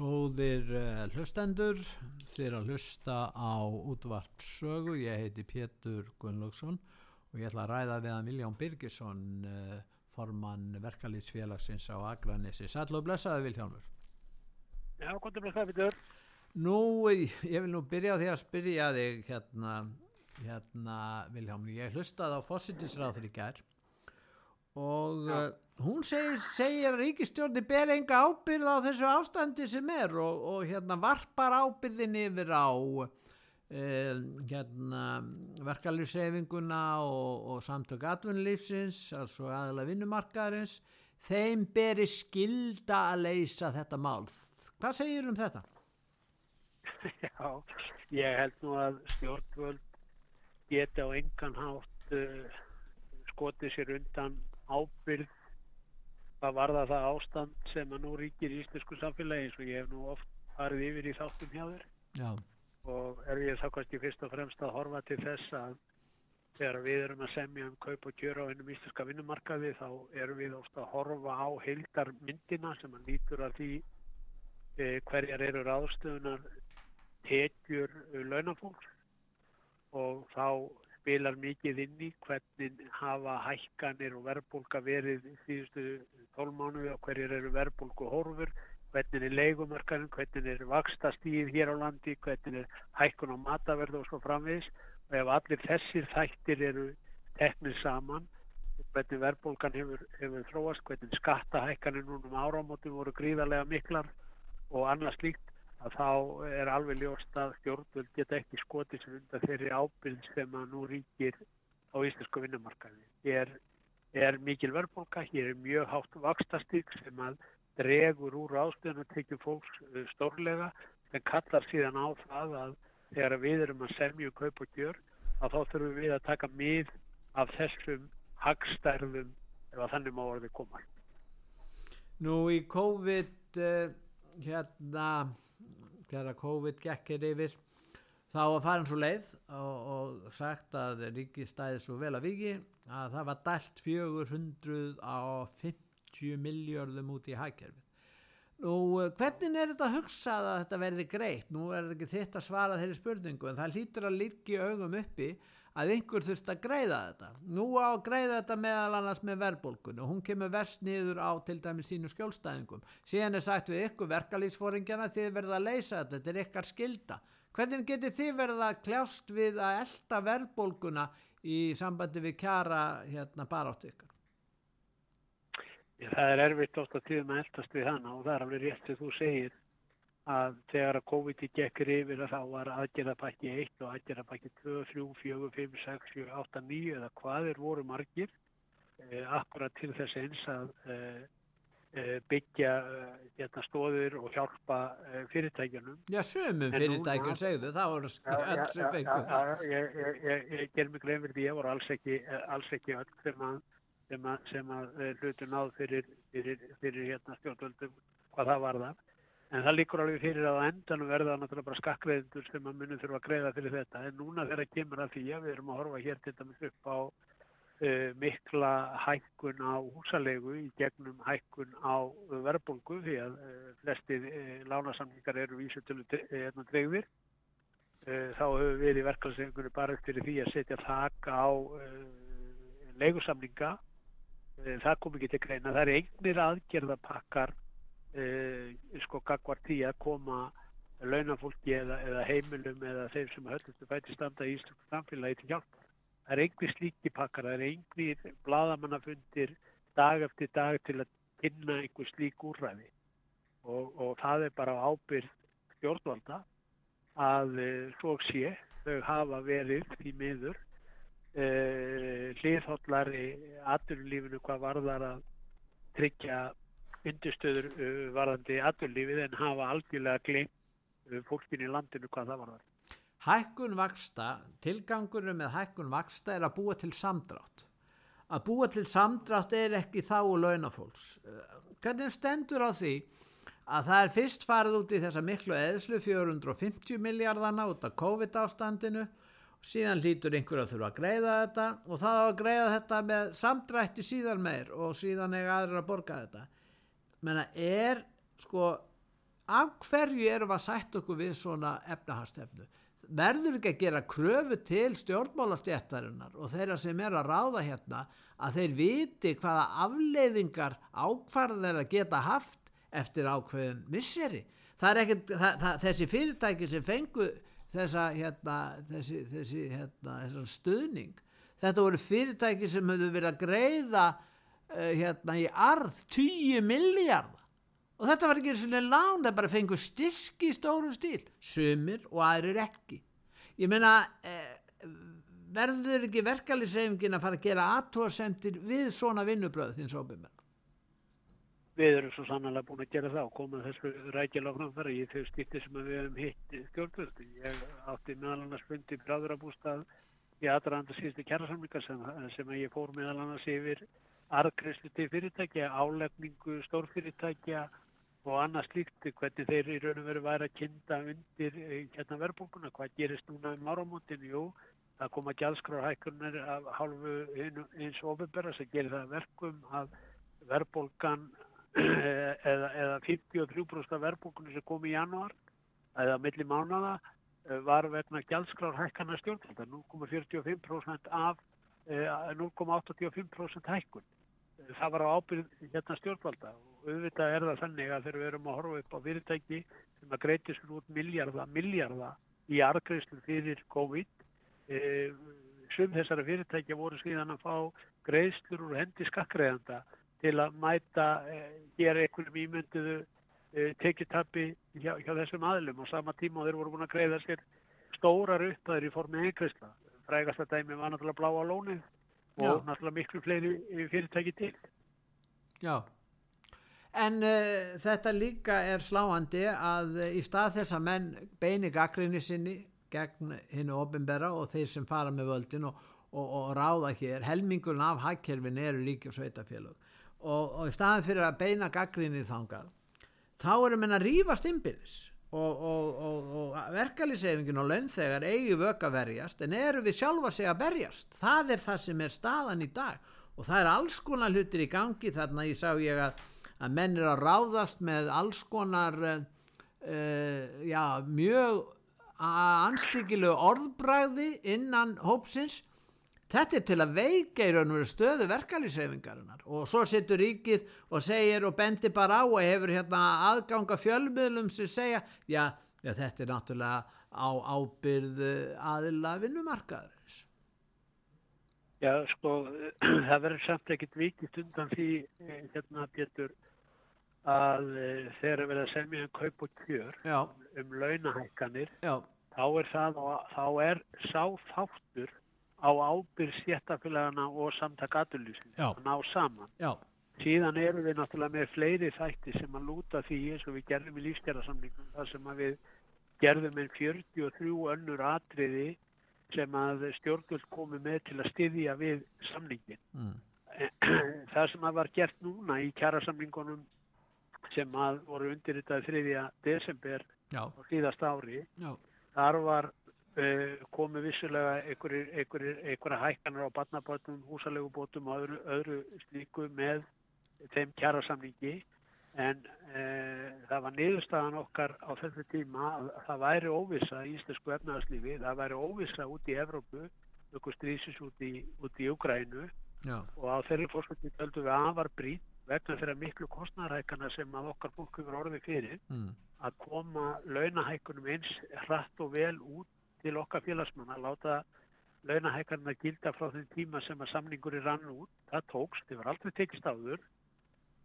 Góðir uh, hlustendur, þið að hlusta á útvart sögu, ég heiti Pétur Gunnlaugsson og ég ætla að ræða við að Miljón Birgisson, uh, formann verkalýtsfélagsins á Akranessi. Sæl og blessaði Vilhjálmur. Já, gott að blessaði Pétur. Nú, ég vil nú byrja á því að spyrja þig hérna, hérna Vilhjálmur, ég hlustaði á fósittisráður í gær og uh, hún segir, segir ríkistjórni ber enga ábyrð á þessu ástandi sem er og, og hérna varpar ábyrðin yfir á uh, hérna verkalýfsreifinguna og, og samtök atvinnulífsins, altså aðalega vinnumarkaðarins, þeim beri skilda að leysa þetta mál. Hvað segir um þetta? Já, ég held nú að stjórnvöld geti á engan hátt uh, skotið sér undan ábyrð hvað var það það ástand sem að nú ríkir í íslensku samfélagi eins og ég hef nú oft farið yfir í þáttum hjá þér Já. og er ég þá kannski fyrst og fremst að horfa til þess að þegar við erum að semja um kaup og kjöra á einum íslenska vinnumarkaði þá erum við ofta að horfa á heildarmyndina sem að lítur að því eh, hverjar eru ráðstöðunar tekjur launafólks og þá spilar mikið inn í hvernig hafa hækkanir og verðbólka verið síðustu tólmánuði og hverjir eru verðbólku horfur, hvernig er leikumarkarinn, hvernig er vakstastíð hér á landi, hvernig er hækkun á mataverð og svo framvegis. Og ef allir þessir þættir eru teknir saman, hvernig verðbólkan hefur, hefur þróast, hvernig skattahækkanir núna um áramótum voru gríðarlega miklar og annað slíkt að þá er alveg ljóst að stjórnvöld geta ekki skotið sem undan þeirri ábyrð sem að nú ríkir á íslensku vinnumarkaði. Hér er mikil verðbólka, hér er mjög hátt vakstastík sem að dregur úr ástöðun og tekjum fólks uh, stórlega en kallar síðan á það að þegar við erum að semju kaup og gjör að þá þurfum við að taka mið af þessum hagstærðum ef að þannig má orðið koma. Nú í COVID uh, hérna þegar COVID gekkir yfir þá var farin svo leið og, og sagt að ríki stæði svo vel að viki að það var dælt 450 miljardum út í hagkerfið. Nú hvernig er þetta hugsað að þetta verði greitt? Nú er þetta ekki þitt að svara þeirri spurningu en það hlýtur að líki augum uppi að einhver þurft að greiða þetta. Nú á að greiða þetta meðal annars með verðbólkun og hún kemur verst niður á til dæmis sínu skjólstæðingum. Síðan er sagt við ykkur verkalýsfóringjana þið verða að leysa þetta, þetta er ykkar skilda. Hvernig getur þið verða kljást við að elda verðbólkuna í sambandi við kjara hérna bara átt ykkar? Það er erfitt oft að tíðum að eldast við hana og það er alveg rétt sem þú segir að þegar að COVID gekkir yfir að þá var aðgerðapakki 1 og aðgerðapakki 2, 3, 4, 5, 6, 7, 8, 9 eða hvað er voru margir eh, akkurat til þess eins að eh, byggja hérna, stóður og hjálpa eh, fyrirtækjunum. Já, sömum fyrirtækjum segðu, það voru öll sem fengur. Ég ger mig greið fyrir því, ég voru alls ekki, alls ekki öll sem að, sem að, sem að hlutu náð fyrir, fyrir, fyrir hérna, stjórnvöldum hvað það var það. En það líkur alveg fyrir að endan verða náttúrulega bara skakkreiðendur sem að munum þurfa að greiða fyrir þetta. En núna þegar það kemur að því að við erum að horfa hér til dæmis upp á uh, mikla hækkun á húsalegu í gegnum hækkun á verðbólgu því að uh, flesti uh, lánasamlingar eru vísutölu dreifir. Þá hefur við í verkefalsengunni bara eftir því að setja þak á leigusamlinga. Það kom ekki til greina. Það er eignir aðgerðapakkar sko gagvar því að koma launafólki eða, eða heimilum eða þeim sem höllustu fæti standa í Íslands samfélagi til hjálp. Það er einhver slíki pakkar, það er einhver bladamannafundir dag eftir dag til að finna einhver slík úrræði og, og það er bara ábyrð stjórnvalda að uh, svo sé þau hafa verið því miður hliðhóllari aturlífinu hvað varðar að tryggja undirstöður uh, varðandi aturlífið en hafa algjörlega glemt uh, fólkin í landinu hvað það var þar. Hækkun vaksta, tilgangunum með hækkun vaksta er að búa til samdrátt. Að búa til samdrátt er ekki þá og launafólks. Hvernig stendur á því að það er fyrst farið út í þessa miklu eðslu 450 miljardana út af COVID-ástandinu síðan hlýtur einhver að þurfa að greiða þetta og það að greiða þetta með samdrætti síðan meir og síðan eiga aðrir að borga þetta menna er sko af hverju erum að sætt okkur við svona efnahastefnu verður ekki að gera kröfu til stjórnmálastjættarinnar og þeirra sem er að ráða hérna að þeir viti hvaða afleiðingar ákvarðar að geta haft eftir ákveðin misseri? Það er ekki þessi fyrirtæki sem fengu þessa hérna, þessi, þessi hérna, stuðning þetta voru fyrirtæki sem höfðu verið að greiða uh, hérna í arð 10 miljard og þetta var ekki svona lán það bara fengur styrk í stórum stíl. Sumir og aðrir ekki. Ég meina eh, verður ekki verkefliðsreifingin að fara að gera aðtóðsendir við svona vinnubröð þins óbyrgmenn Við erum svo sannlega búin að gera það og koma þessu rækjala framfæra í þau stýtti sem við hefum hitt skjórnvöldi. Ég átti meðal annars fundi bráðurabústað í aðranda síðustu kjærasamlingar sem, sem ég fór meðal annars yfir arðgreifslu til fyrirtækja, álefningu stórfyrirtækja og annað slíkt, hvernig þeir í raun og veru væri að kynna undir eh, hérna verðbólkuna, hvað gerist núna um áramótin, jú, það koma gjaldskráðhækkunar af hálfu eins ofinberða sem gerir það verkum að verðbólkan eða, eða 53% af verðbólkunni sem kom í janúar eða milli mánada eh, var vegna gjaldskráðhækkana stjórnvalda, 0,45% af 0,85% eh, hækkun. Það var á ábyrð hérna stjórnvalda. Og auðvitað er það þannig að þegar við erum að horfa upp á fyrirtæki sem að greiti sér út miljarda, miljarda í argreifslu fyrir COVID e, sum þessara fyrirtækja voru síðan að fá greiðslur úr hendi skakkreðanda til að mæta e, gera einhverjum ímynduðu e, tekjutappi hjá, hjá þessum aðlum og sama tíma þeir voru búin að greiða sér stórar upphæður í formi eingreisla frægast að dæmi var náttúrulega bláa lónið og Já. náttúrulega miklu fleiri fyrirtæki til. Já. En uh, þetta líka er sláandi að uh, í stað þess að menn beini gaggrinni sinni gegn hinnu ofinbera og þeir sem fara með völdin og, og, og ráða hér, helmingurinn af hækkerfin eru líki og sveitafélög og, og í staðin fyrir að beina gaggrinni þangað, þá eru menn að rýfast innbyrðis og verkefliðsefingin og launþegar eigi vöka verjast en eru við sjálfa sig að berjast, það er það sem er staðan í dag. Og það er alls konar hlutir í gangi. Þarna ég sá ég að að menn er að ráðast með alls konar uh, já, mjög anstíkilu orðbræði innan hópsins þetta er til að veika í raun og veru stöðu verkalýsreifingarinnar og svo sittur ríkið og segir og bendir bara á og hefur hérna aðganga fjölmiðlum sem segja já, já þetta er náttúrulega á ábyrð aðila vinnumarkaðurins Já sko það verður samt ekkit vikist undan því hérna Pétur að eh, við erum að semja um kaup og kjör Já. um launahækkanir Já. þá er það þá er sá þáttur á ábyrg séttafélagana og samtak aturlýsins að ná saman Já. síðan eru við náttúrulega með fleiri þætti sem að lúta því eins og við gerðum í lífstjárarsamlingum þar sem að við gerðum með 43 önnur atriði sem að stjórnvöld komi með til að styðja við samlingin mm. það sem að var gert núna í kjærasamlingunum sem að voru undirritað 3. desember Já. á síðast ári Já. þar var uh, komið vissulega einhverja hækkanar á barnabótum, húsalegubótum og öðru, öðru slíku með þeim kjærasamlingi en uh, það var niðurstaðan okkar á þessu tíma að það væri óvisa í Íslandsku efnaðarslífi, það væri óvisa út í Evrópu, okkur strísis út í, út í Ukrænu og á þeirri fórskvöldi höldum við að var brít vegna þeirra miklu kostnæðarækana sem að okkar fólk hefur orðið fyrir mm. að koma launahækunum eins hratt og vel út til okkar félagsmanna, láta launahækarna gilda frá þeim tíma sem að samningur er rann út, það tókst, þið var aldrei tekist áður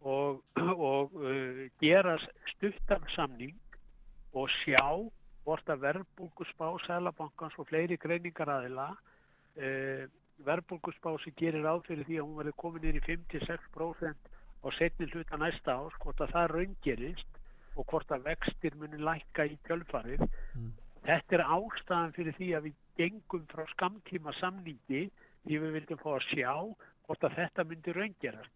og, og uh, gera stuttan samning og sjá hvort að verbulgusbá, sælabankans og fleiri greiningar aðila uh, verbulgusbá sem gerir áfyrir því að hún verði komin inn í 5-6% og setni hluta næsta ás, hvort að það raungerist og hvort að vextir muni lækka í kjölfarið. Mm. Þetta er ástæðan fyrir því að við gengum frá skamtíma samningi því við vildum fá að sjá hvort að þetta myndi raungerast.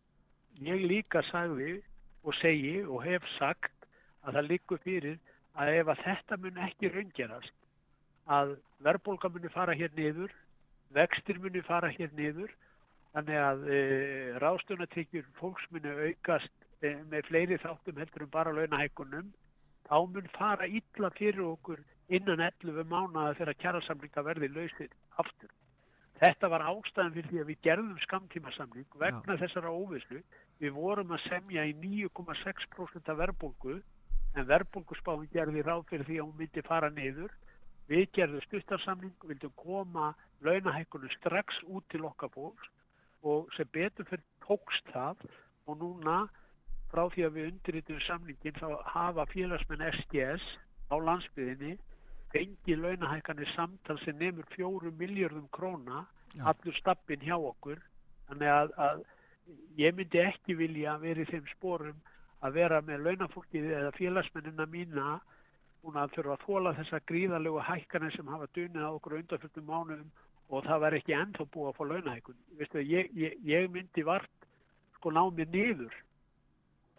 Ég líka sagði og segi og hef sagt að það liggur fyrir að ef að þetta mun ekki raungerast að verðbólka muni fara hér niður, vextir muni fara hér niður, þannig að e, ráðstöðunatryggjur fólks muni aukast e, með fleiri þáttum heldur um bara launahækunum, þá mun fara illa fyrir okkur innan 11 mánuða þegar kjærasamlinga verði lausir aftur. Þetta var ástæðan fyrir því að við gerðum skamtímasamling vegna Já. þessara óvislu. Við vorum að semja í 9,6% af verðbólgu en verðbólguspáin gerði ráð fyrir því að hún myndi fara niður. Við gerðum stuttarsamling, vildum koma launahækkunum strax út til okkar fólks og sem betur fyrir tókst það og núna frá því að við undirritum samlingin þá hafa félagsmenn SGS á landsbyðinni fengi launahækkanir samtal sem nefnur fjóru miljardum króna Já. allur stappin hjá okkur þannig að, að ég myndi ekki vilja vera í þeim sporum að vera með launafólkið eða félagsmennina mína búin að þurfa að þóla þessa gríðalegu hækkanir sem hafa dunið á okkur undanfjöldum mánuðum og það var ekki ennþá búið að fá launahækkun. Veistu, ég, ég, ég myndi vart sko ná mér niður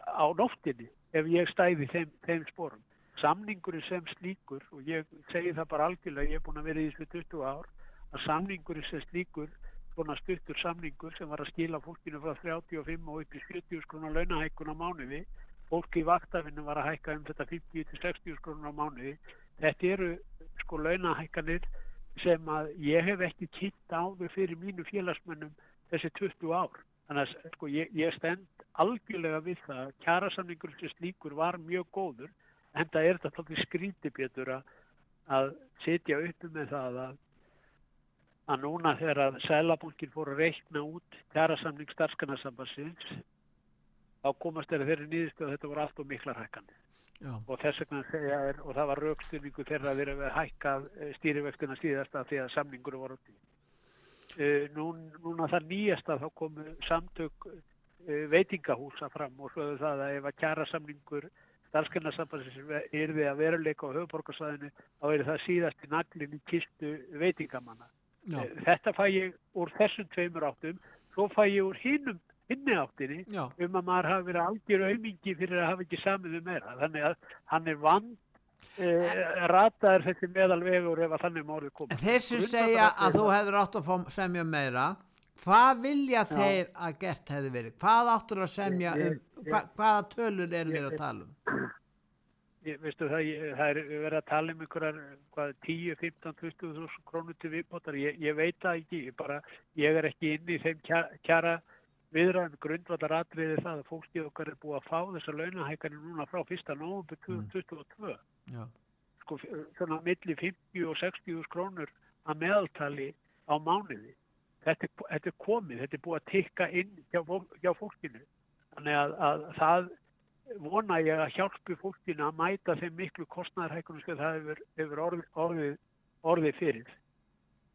á nóttinni ef ég stæði þeim, þeim sporum. Samningurinn sem slíkur, og ég segi það bara algjörlega, ég er búin að vera í þessu 20 ár, að samningurinn sem slíkur, svona stuttur samningur sem var að skila fólkinu frá 35 og upp í 70 skrona launahækkun á mánuði, fólki í vaktafinu var að hækka um þetta 50-60 skrona á mánuði. Þetta eru sko launahækkanir sem að ég hef ekki kynnt áður fyrir mínu félagsmönnum þessi 20 ár. Þannig að sko, ég, ég stend algjörlega við það að kjærasamningur sem slíkur var mjög góður en það er þetta þáttið skrítibjötur að, setja uppi með það að, að núna þegar að Sælabankin fór að reikna út kjærasamning starfskanarsambansins þá komast þeirra þeirri nýðistu að þetta voru allt og miklar hækkanir Já. og þess vegna segja er, og það var raukstyrningu þeirra að vera að hækka stýrivextina síðasta að samningur voru úti. Uh, nú, núna það nýjasta þá komu samtök uh, veitingahúsa fram og svoðu það að ef að kjara samningur starfskennasambansins yrði að veruleika á höfuborgarsæðinu þá er það síðast í naglinn í kistu veitingamanna. Já. Uh, þetta fæ ég úr þessum tveimur áttum, svo fæ ég úr hinnum hinni áttinni Já. um að maður hafi verið algjör aumingi fyrir að hafa ekki samið um meira. Þannig að hann er vand uh, rataður þessi meðalvegur ef að þannig málið koma. Þeir sem segja að þú hefur átt að fá semja meira, hvað vilja Já. þeir að gert hefði verið? Hvað áttur að semja um, hva, hvaða tölur eru þeir að tala um? Veistu það, það er verið að tala um einhverjar hvað, 10, 15, 20 þúsund krónur til viðbótar. Ég, ég veit það ekki, ég, bara, ég er ekki inn í þeim kjara, kjara viðræðum grundvallar atriði það að fólkið okkar er búið að fá þessar launahækkanir núna frá 1. november 2022. Já. Sko, svona milli 50 og 60 þúsund krónur að meðaltali á mánuði. Þetta, er- þetta er komið, þetta er búið að tikka inn hjá, hjá fólkinu. Þannig að, að það vona ég að hjálpi fólkinu að mæta þeim miklu kostnæðarhækunum sem það hefur, hefur orðið, orðið, orðið fyrir.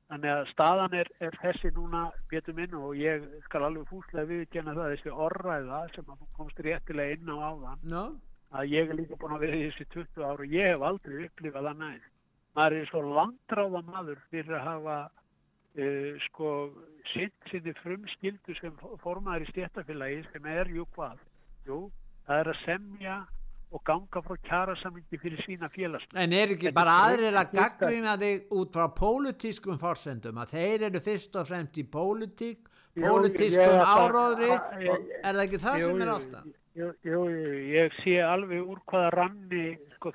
Þannig að staðan er, er þessi núna betur minn og ég skal alveg fúslega viðkjanna það þessi orræða sem komst réttilega inn á áðan Já. að ég er líka búin að vera í þessi 20 ára og ég hef aldrei upplifað það næst. Maður er svo landráða maður fyrir að hafa uh, sko sitt sinni frumskildu sem formaður í stjættafélagi sem er jú hvað? Jú, það er að semja og ganga frá kjarasamlingi fyrir sína félags. En er ekki Þetta bara aðrir að gaggrina þig út frá pólitískum forsendum að þeir eru fyrst og fremst í pólitík, pólitískum áróðri er það ekki það Jú, sem er ástæðan? Jú, jú, ég sé alveg úr hvaða ranni sko,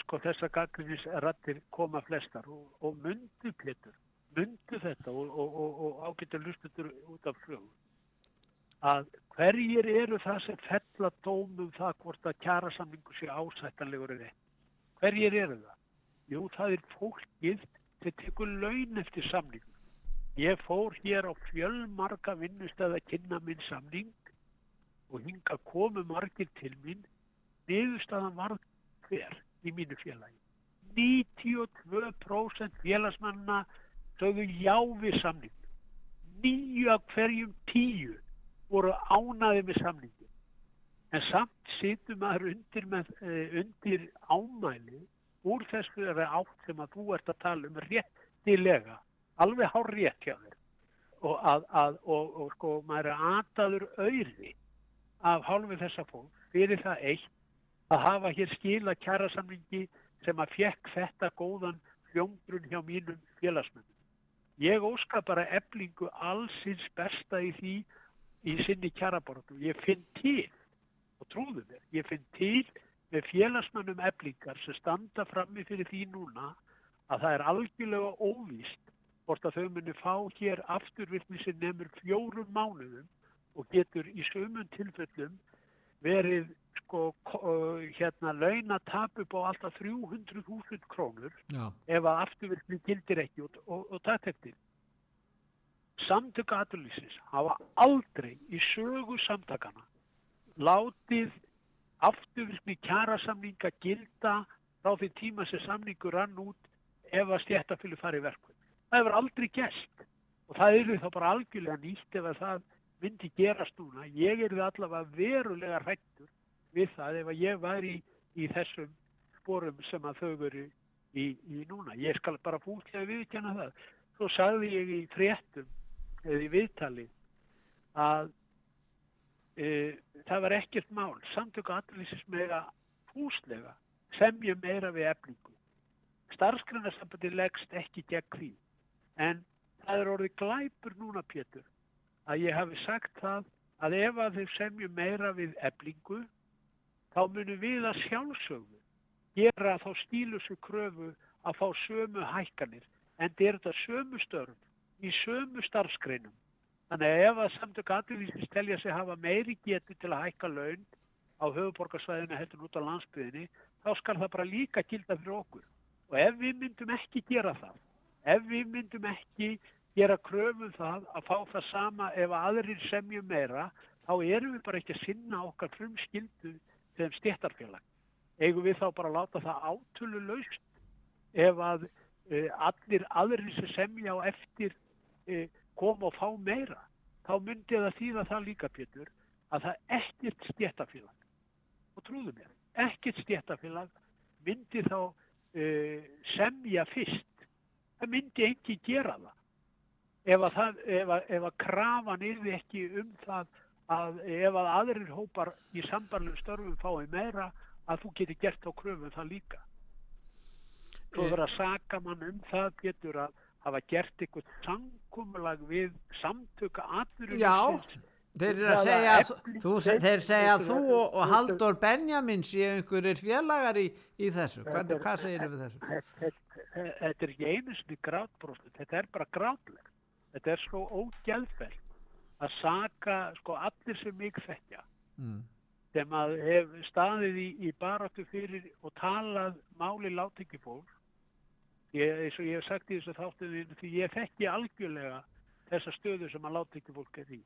sko, þessa gaggrinnisrattir koma flestar og, og myndu Pétur, myndu þetta og, og, og, og ágættu lustutur út af flögu að hverjir eru það sem fella dómum það hvort að kjarasamningu sé ásættanlegur rétt. Hverjir eru það? Jú, það er fólkið sem tekur laun eftir samningum. Ég fór hér á fjölmarga vinnustæða að kynna minn samning og hinga komu margir til mín niðurstaðan var hver í mínu félagi 92% félagsmanna sögðu já við samning nýju af hverjum tíu voru ánaði með samningin en samt situr maður undir, með, uh, undir ámæli úr þessu átt sem að þú ert að tala um réttilega, alveg hár rétt hjá þér og, að, að, og, og sko maður er aðaður auðri af hálfu þessa fólk fyrir það eitt að hafa hér skila kjærasamlingi sem að fekk þetta góðan hljómgrunn hjá mínum félagsmennum. Ég óska bara eblingu allsins besta í því í sinni kjærabortu. Ég finn til, og trúðu mér, ég finn til með félagsmennum eblingar sem standa frammi fyrir því núna að það er algjörlega óvíst hvort að þau muni fá hér afturvirkni sem nefnur fjórum mánuðum og getur í sömum tilfellum verið sko hérna launatap upp á alltaf 300.000 krónur Já. ef að afturvirkni gildir ekki og, og, og það tektir. Samtöku aturlýsins hafa aldrei í sögu samtakana látið afturvirkni kjærasamninga gilda frá því tíma sem samningur rann út ef að stjættafylir farið verkvöld. Það hefur aldrei gæst og það eru þá bara algjörlega nýtt ef að það myndi gerast núna. Ég er því allavega verulega hrættur við það ef að ég var í, í þessum sporum sem að þau veru í, í núna. Ég skal bara fútlega viðkjanna það. Svo sagði ég í fréttum eða í viðtali að e, það var ekkert mál. Samtöku aðlýsist meira fúslega semjum meira við efningu. Starfsgrunnarsambandi leggst ekki gegn því. En það er orðið glæpur núna, Pétur, að ég hafi sagt það að ef að þau semjum meira við eflingu þá munum við að sjálfsögðu gera þá stílusu kröfu að fá sömu hækkanir en þetta er þetta sömu störn í sömu starfskreinum. Þannig að ef að samtök aðlýsins telja sig hafa meiri getur til að hækka laun á höfuborgarsvæðinu heldur út á landsbyðinni þá skal það bara líka gilda fyrir okkur. Og ef við myndum ekki gera það, ef við myndum ekki gera kröfum um það að fá það sama ef aðrir semjum meira, þá erum við bara ekki að sinna okkar frumskildu þeim stjættarfélag. Eigum við þá bara að láta það átölu laust ef að e, allir aðrir sem semja á eftir e, koma og fá meira. Þá myndi það þýða það líka, Pétur, að það er ekkert stjættarfélag. Og trúðu mér, ekkert stjættarfélag myndi þá e, semja fyrst. Það myndi ekki gera það. Ef að, það, ef að, ef að krafan yrði ekki um það að ef að aðrir hópar í sambarlegum störfum fái meira að þú getur gert á kröfum það líka. Þú verður að saka mann um það getur að hafa gert eitthvað samkúmulag við samtöka aðurum. Já, þeir eru að segja að þú, þeir segja að þú og, og Haldur Benjamin séu einhverjir félagar í, í þessu. Hvað, hvað segir þau við þessu? Þetta er ekki einu sinni grátbróðslu, þetta er bara grátlegt. Þetta er svo ógæðfælt að saka sko allir sem mig þekkja mm. sem að hef staðið í, í baráttu fyrir og talað máli látingi fólk ég, eins og ég hef sagt í þessu þáttuðinu því ég þekki algjörlega þessa stöðu sem að látingi fólk er í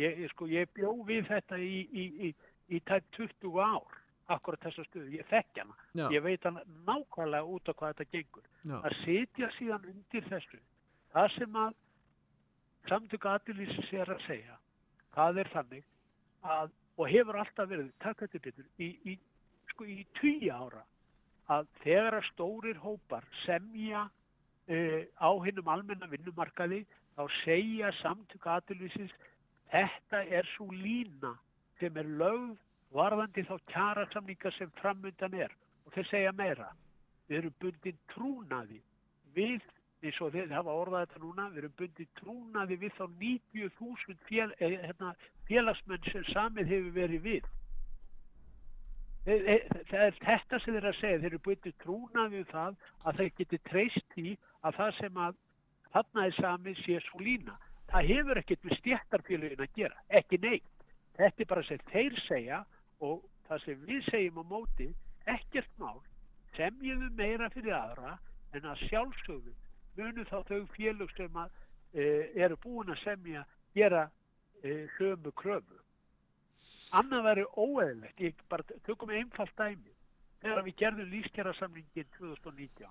ég, ég, sko, ég bjó við þetta í, í, í tætt 20 ár akkurat þessa stöðu, ég þekki hana. Já. ég veit hana nákvæmlega út á hvað þetta gengur. Já. að setja síðan undir þessu það sem að samtöku aðlýsins er að segja það er þannig að og hefur alltaf verið, takk þetta betur í, í, sko, í tíu ára að þegar að stórir hópar semja uh, á hinnum almenna vinnumarkaði þá segja samtöku aðlýsins þetta er svo lína sem er lögð varðandi þá kjara samninga sem framöndan er og þeir segja meira við erum bundin trúnaði við eins og þeir hafa orðað þetta núna, við erum bundið trúnaði við þá 90.000 fél, eh, hérna, félagsmenn sem samið hefur verið við. Það er þetta sem þeir að segja, þeir eru bundið trúnaði við það að þeir geti treyst í að það sem að þarna er samið sé svo lína. Það hefur ekkert við stjættarfélagin að gera, ekki neitt. Þetta er bara sem þeir segja og það sem við segjum á móti, ekkert mál, semjum við meira fyrir aðra en að sjálfsögum munu þá þau félög sem að, e, eru búin að semja gera e, hlömu kröfu. Annað verður óeðlegt, ég bara tökum einfalt dæmi. Þegar við gerðum lífskjærasamlingin 2019,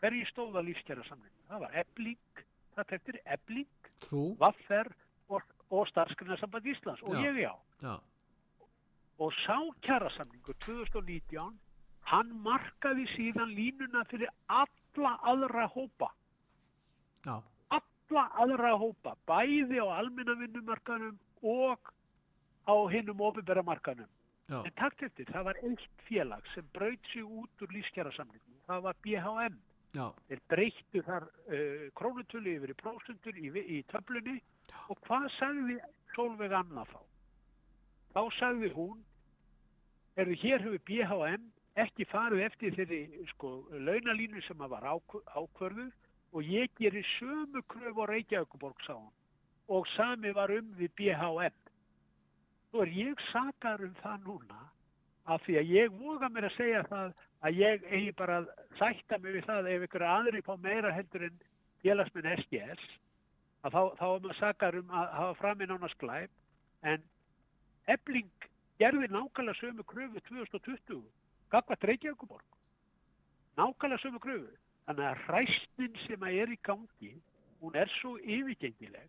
hverji stóða lífskjærasamlingin? Það var ebling, það tektir ebling, vaffer og, og starfskrifnarsamband Íslands og já. ég já. já. og sá kjærasamningur 2019 hann markaði síðan línuna fyrir alla aðra hópa já, alla aðra hópa bæði á almenna vinnumarkanum og á hinnum ofinbæra markanum já, en takt eftir, það var eitt félag sem braut sig út úr lífskjærasamningum það var BHM já, þeir breyttu þar uh, krónutölu yfir í prósentur í, í töflunni. Og hvað sagði Solveig Anna þá? Þá sagði hún, erðu hér hefur BHM ekki farið eftir þeirri sko, launalínu sem var ákv- ákvörðu og ég gerir sömu kröf á Reykjavíkuborg sá hún. Og sami var um við BHM. Svo er ég sakar um það núna af því að ég voga mér að segja það að ég eigi bara að sætta mig við það ef ykkur aðri fá meira heldur en félagsminn SGS að þá, þá er maður sakar um að hafa fram í nánast glæp. En ebling gerði nákvæmlega sömu kröfu 2020 gagvat Reykjavíkuborg nákvæmlega sömu kröfu. Þannig að hræstin sem að er í gangi hún er svo yfirgengileg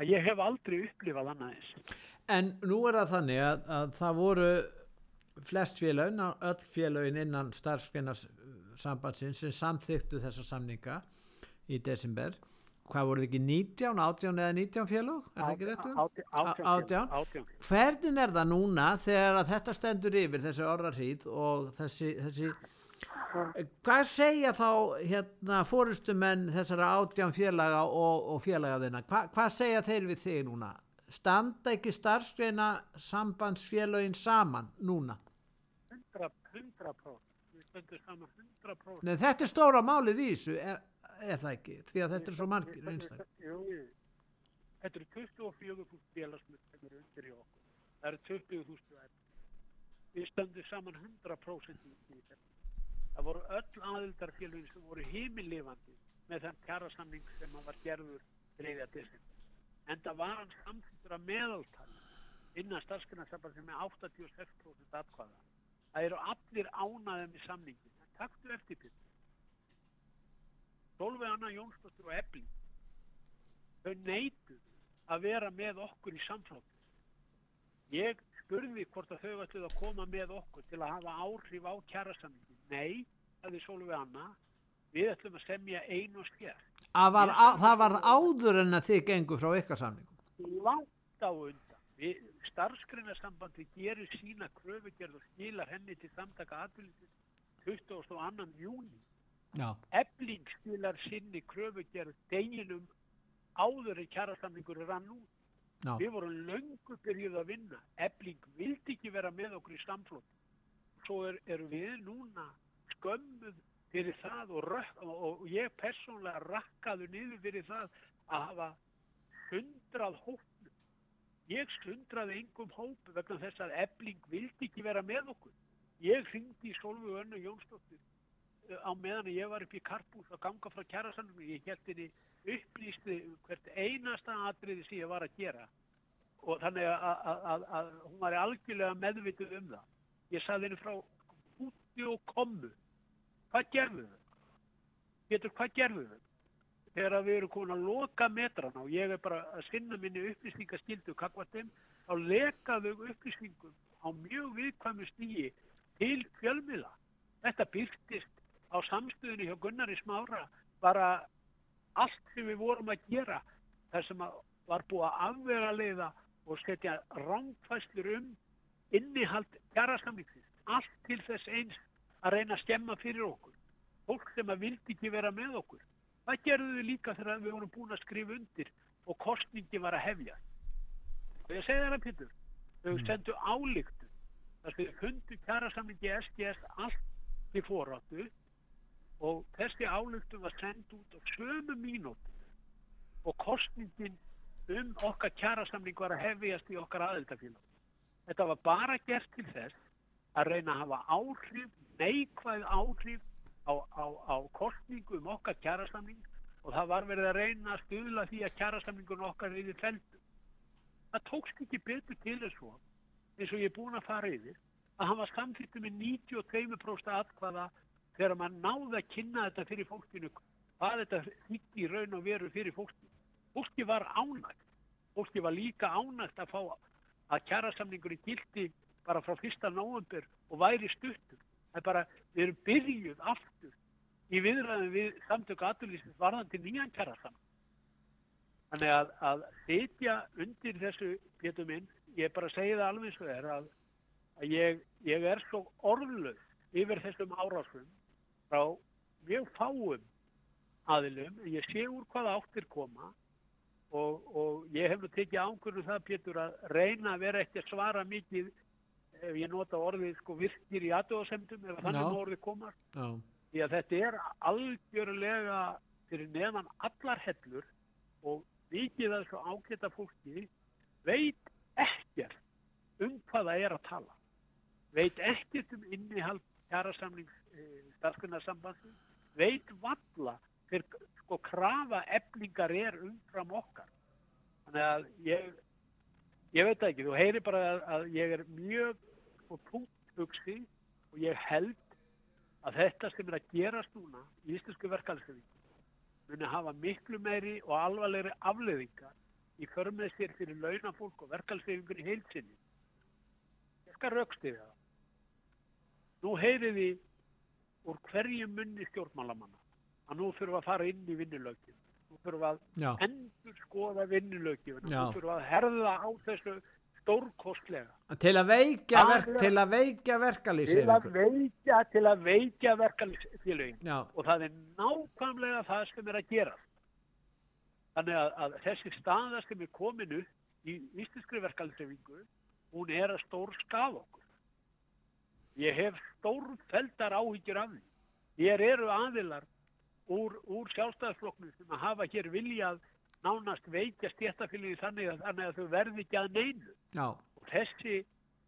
að ég hef aldrei upplifað annað eins En nú er það þannig að, að það voru flest félögin, öll félögin innan starfsgreinar sambandsins sem samþyktu þessa samninga í desember. Hvað voru þið ekki 19, 18 eða 19 félög? Er það ekki átján- Átján? átján. Hvernig er það núna þegar þetta stendur yfir þessi orðarhýð og þessi, þessi hvað segja þá hérna fórustumenn þessara átján félaga og, og félaga þeirna? Hva, hvað segja þeir við þig núna? Standa ekki starfsgreina sambandsfélagin saman núna? 100, 100%. Við stöndum saman 100%. Nei, þetta er stóra málið í þessu, er, er það ekki? Því að þetta er svo margir einstak. Jú, jú. Þetta eru 24.000 félagsmynd sem eru undir í okkur. Það eru 20.000 verð. Við stöndum saman 100% í í þetta. Það voru öll aðildarfélagin sem voru heimilifandi með þann kjærasamning sem að var gerður 3. desember. En það var hann samþýttur að meðaltali innan starfsgrunnarsamband sem er 86% atkvæða. Það eru allir ánaðið með samningin. En taktu eftir Pétur. Solveig Anna Jónsdóttir og Ebling þau neytu að vera með okkur í samflóttu. Ég spurði hvort að þau ætluð að koma með okkur til að hafa áhrif á kjærasamningin. Nei, það er Solveig Anna, við ætlum að semja einu og skér. Var, á, það var áður en að þið gengur frá ykkar samningum. Langt á undan. Við, starfsgreinasambandi gerir sína kröfugerð og skilar henni til samtaka atvinnlýsins 22. júni. Já, Ebling skilar sinni kröfugerð deginum áður en kjærasamningur rann út. já, Við vorum löngu byrjuð að vinna. Ebling vildi ekki vera með okkur í samflót. Svo er, erum við núna skömmuð fyrir það og, rökk, og, og ég persónlega rakkaðu niður fyrir það að hafa hundrað hópnum. Ég sundraði engum hóp vegna þess að Ebling vildi ekki vera með okkur. Ég hringdi í Solveig Önnu Jónsdóttir uh, á meðan ég var upp í karpús að ganga frá kjærasannum. Ég held henni upplýsti um hvert einasta atriði sem ég var að gera og þannig að, hún var algjörlega meðvituð um það. Ég saði henni frá úti og komu. Hvað gerðu þau? Getur, hvað gerðu þau? Þegar við erum komin að loka metrana og ég er bara að sinna minni upplýsningaskildu kakvatum, þá lekaðu upplýsningum á mjög viðkvæmu stígi til fjölmiðla. Þetta byrtist á samstöðunni hjá Gunnari Smára bara allt sem við vorum að gera þar sem að var búið að afvega leiða og setja rángfæslur um innihald kjærasamlingsins. Allt til þess eins að reyna að skemma fyrir okkur. Fólk sem að vildi ekki vera með okkur. Það gerðu við líka þegar við vorum búin að skrifa undir og kostningi var að hefja. Og ég segi það að Pétur, þau sendu álíktu þar sem þau fundu kjærasamlingi SGS allt til foráttu og þessi álíktu var send út á sömu mínútu og kostningin um okkar kjærasamling var að hefjast í okkar aðeldafélag. Þetta var bara gert til þess að reyna að hafa áhrif, neikvæð áhrif á, á, á kostningu um okkar kjærasamling og það var verið að reyna að stuðla því að kjærasamlingun okkar við feldu. Það tókst ekki betur til þess svo, eins og ég er búin að fara yfir, að hann var samþýttu með 92% atkvaða þegar maður náði að kynna þetta fyrir fólkinu, hvað þetta þýtti í raun og veru fyrir fólkinu. Fólki var ánægt. Fólki var líka ánægt að fá að kjærasamlingur í gildi bara frá fyrsta nóvember og væri stuttur. Það er bara, við erum byrjuð aftur í viðræðum við samtöku aðlýsins varðandi nýjan kjærastann. Þannig að, að setja undir þessu getur minn, ég bara segi það alveg svo er að, að ég, ég er svo orðluð yfir þessum árásum frá mjög fáum aðilum, ég sé úr hvaða áttir koma og, og ég hef nú tekið ángur það Pétur að reyna að vera að svara mikið ef ég nota orðið sko virkir í aðdóðasemdum ef þannig Já. orðið komast Já, því að þetta er algjörlega fyrir neðan allar hellur og mikið af þessu ágæta fólki veit ekkert um hvað það er að tala. Veit ekkert um innihald kjærasamlings e, starfskunnarsambandi veit valla hver sko krafa eflingar er umfram okkar þannig að ég ég veit ekki, þú heyri bara að, að ég er mjög sko punkt hugsi og ég held að þetta sem er að gerast núna í íslensku verkalsefing muni hafa miklu meiri og alvarlegri afleðingar í förmið sér fyrir launafólk og verkalsefingur í heilsinni. Ég skal raukstiði það. Nú heyrið þið úr hverjum munni stjórnmálamanna að nú þurfum að fara inn í vinnulögin. Nú þurfum að já, endur skoða vinnulögin. Nú þurfum að herða á þessu stórkostlega. til að veikja, verk, er- til að veikja Til að veikja, til að veikja verkalsfélögin. Já, og það er nákvæmlega það sem er að gera. Þannig að, að þessi staða sem er komin upp í íslenskri verkalsefingu, hún er að stór skafa okkur. Ég hef stórfeldar áhyggjur af því. Hér eru aðilar úr, úr sjálfstæðarflokknum sem að hafa hér viljað nánast veikja stjættafélagi þannig að, þannig að þau verði ekki að neinu. Já, og þessi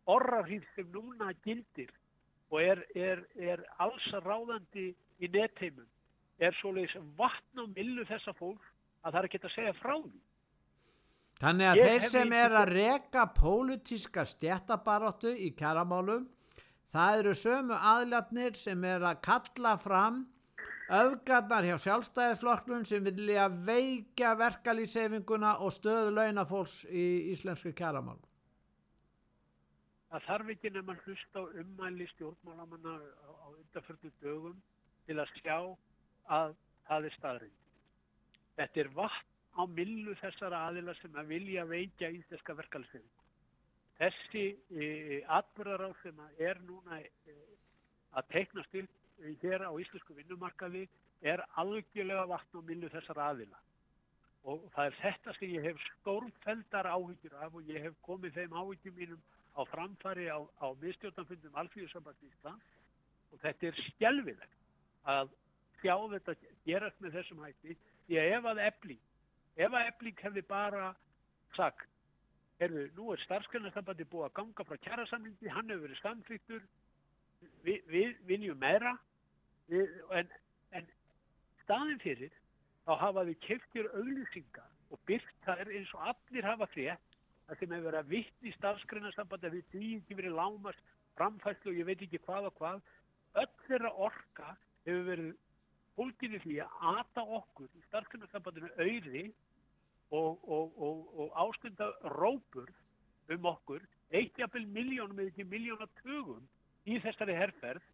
orrafýr sem núna gildir og er, er, er alls ráðandi í netheimum. Er svoleiðis vatn á millu þessa fólk að það er ekki að segja frá því. Þannig að Ég þeir sem er að reka pólitíska stjættabaróttu í kjaramálum, það eru sömu aðlatnir sem er að kalla fram öfgarnar hjá sjálfstæðisflokknum sem vilja veikja verkalýsefinguna og stöðu launafólks í íslenski kjaramálum. Það þarf ekki nema að hlusta á ummæli stjórnmálamanna á, undarförnum dögum til að sjá að það er staðrind. Þetta er vatn á millu þessara aðila sem að vilja veikja íslenska verkalsefing. Þessi e, atbyrðaráð sem er núna e, að teiknast upp hér á íslensku vinnumarkaði er algjörlega vatn á millu þessara aðila. Og það er þetta sem ég hef stórfeldar áhyggjur af og ég hef komið þeim áhyggjum mínum á framfari á, á miðstjórnarfundum Alþjóðsamband Ísland og þetta er skjelvilegt að sjá þetta gerast með þessum hætti því að ef að ebling, ef að ebling hefði bara sagt, herðu, nú er starfskjörnarsambandi búið að ganga frá kjærasamlingi, hann hefur verið samþýttur, við, við viljum meira, við, en, en staðin fyrir þá hafa við keftir auglýsingar og byrkt þær eins og allir hafa frétt það sem hefur verið að vitt í starfsgreinasambandi að við því ekki verið lámast framfæslu og ég veit ekki hvað og hvað. Öll þeirra orka hefur verið fólkinni því að ata okkur í starfsgreinasambandinu auði og, og, og, og áskunda rópur um okkur eitt jafnvel miljónum eða ekki miljónatugum í þessari herrferð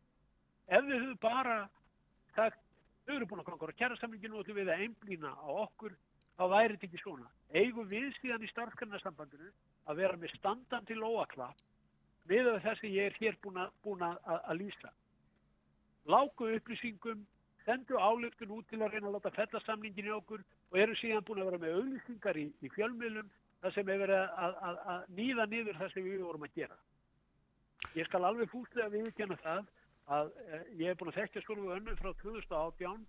ef við höfum bara sagt, þau eru búin að ganga á kjærasamlinginu og ætlum við að einblýna á okkur þá væri þetta ekki svona. Eigum við síðan í starfskarnarsambandinu að vera með standandi lóaklapp við þess að ég er hér búin að, búin að, að, lýsa. Láku upplýsingum, sendu álöftun út til að reyna að láta fella samlingin í okkur og eru síðan búin að vera með auðlýsingar í, í fjölmiðlum þar sem hefur verið að, að nýða niður það sem við vorum að gera. Ég skal alveg fúslega viðkjanna það að eh, ég hef búin að þekkja skolum önnu frá 2018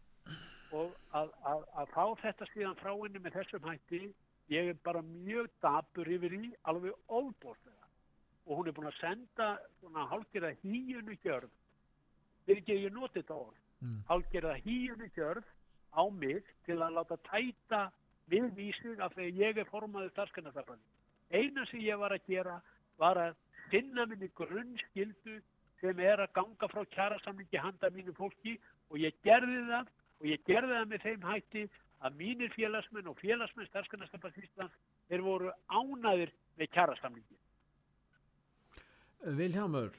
og að, að, að fá þetta síðan frá henni með þessum hætti ég er bara mjög dapur yfir í alveg óbóðslega og hún er búin að senda hálfgerða híunu gjörð við ekki ég noti þetta orð Mm. hálfgerða híunu gjörð á mig til að láta tæta við vísið af að ég er formaður starfskannarsafandi. Eina sem ég var að gera var að finna minni grunnskildu sem er að ganga frá kjærasamlingi handa mínu fólki og ég gerði það og ég gerði það með þeim hætti að mínir félagsmenn og félagsmenn starfskannarsafandi Íslands þeir voru ánæðir með kjærasamlingi. Viljámur,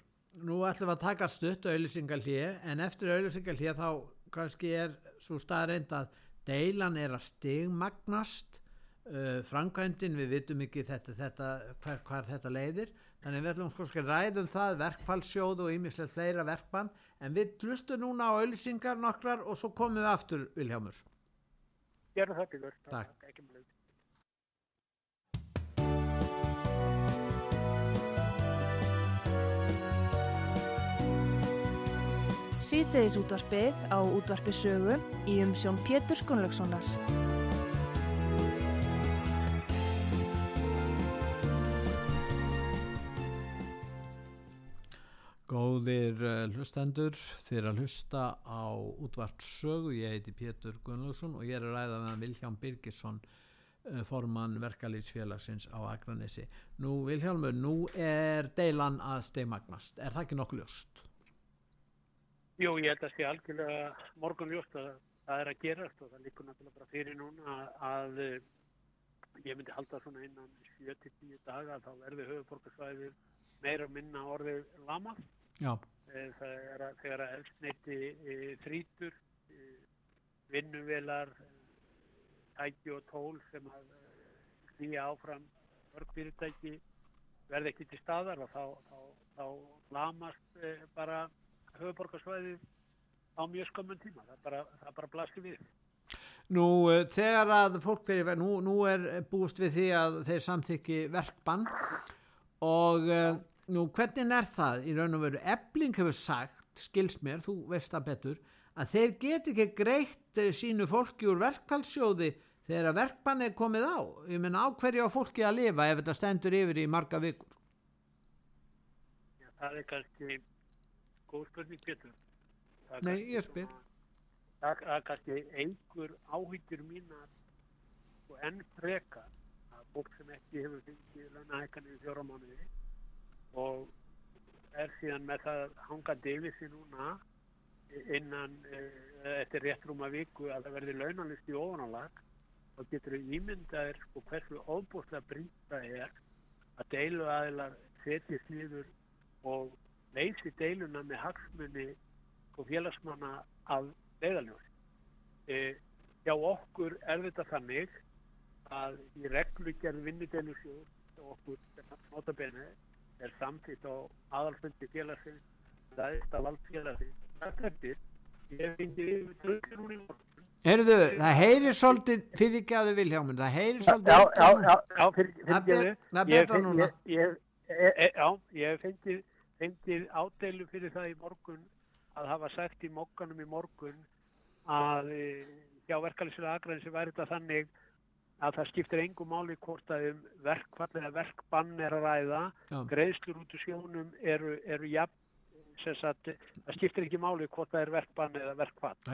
nú ætlum við að taka stutt auðlýsingalíð en eftir auðlýsingalíð þá kannski er svo staðreind að deilan er að stigmagnast uh, framkvæmdin, við vitum ekki þetta, þetta, hver, hver þetta leiðir þannig við ætlum kannski að ræðum það verkfallsjóð og ýmislegt fleira verkbann en við hlustum núna á auðlýsingar nokkrar og svo komum við aftur Viljámur Gerðu það þess. Takk. Ekki mjög. Síðdeðis útvarpið á útvarpi sögu í umsjón Pétur Skunlökssonar. Góðir uh, hlustendur, þeir að hlusta á útvart sögu, ég heiti Pétur Gunnlaugsson og ég er að ræða með Vilján Birgisson, uh, formann verkalýtsfélagsins á Akranesi. Nú Viljálmur, nú er deilan að steimagnast, er það ekki nokkuð ljóst? Jú, ég held að sé algjörlega morgunljóst að það er að gerast og það líkur náttúrulega bara fyrir núna að, að eh, ég myndi halda svona innan 7-10 daga þá verði höfuborgarsvæðið meira minna orðið lamað. Já, Eh, Það er að þegar að eldsneiti e, þrítur, e, vinnuvelar, tæki og tól sem að hlýja áfram örgfyrirtæki verði ekki til staðar og þá, þá, þá lamast bara höfuborgarsvæðið á mjög skömmun tíma. Það bara, það bara blasti við. nú þegar að fólk fyrir, nú, nú er búist við því að þeir samþykki verkbann og uh, nú hvernig er það? Í raun og veru ebling hefur sagt, skils mér, þú veist það betur að þeir get ekki greitt eh, sínu fólki úr verkfallsjóði þegar að verkbann er komið á. Ég menna á hverju á fólki að lifa ef þetta stendur yfir í marga vikur? Já, það er kannski góð spurning er Nei, ég spyr. Það er kannski einhver áhyggjur mínar og enn frekar að fólk sem ekki hefur fengið launahækkanir í fjóra mánuði og er síðan með það hangandi yfir sig núna innan uh, eftir rétt rúma viku að það verði launalist í ofanálag og getur við ímyndaðir sko hversu óbúslega brýta er að deilu aðilar setjast niður og leysi deiluna með hagsmunni og félagsmanna af leiðaljós. E, hjá okkur er þetta þannig að í reglugjörð vinnudeilusjóð og okkur sem nota bene er samtitt á aðalfundi félagsins það er það vald félagsins. Það eftir, ég fengi yfir trökkur hún í morgun. Herðu, það heyrir svolítið fyrirgjáðu Vilhjáminn, það heyrir svolítið Já, já, já, já, fyrir, Það er fyrir. Ég, ég, ég, e, já, ég fengið ádeilu fyrir það í morgun að hafa sagt í mokkanum í morgun að e, hjá verkefælislega aðgræðin sem væri þetta þannig að það skiptir engum máli hvort að um verkfall eða verkbann er að ræða, Já. greiðslur út úr sjónum eru, eru jafn, sagt, það skiptir ekki máli hvort það er verkbann eða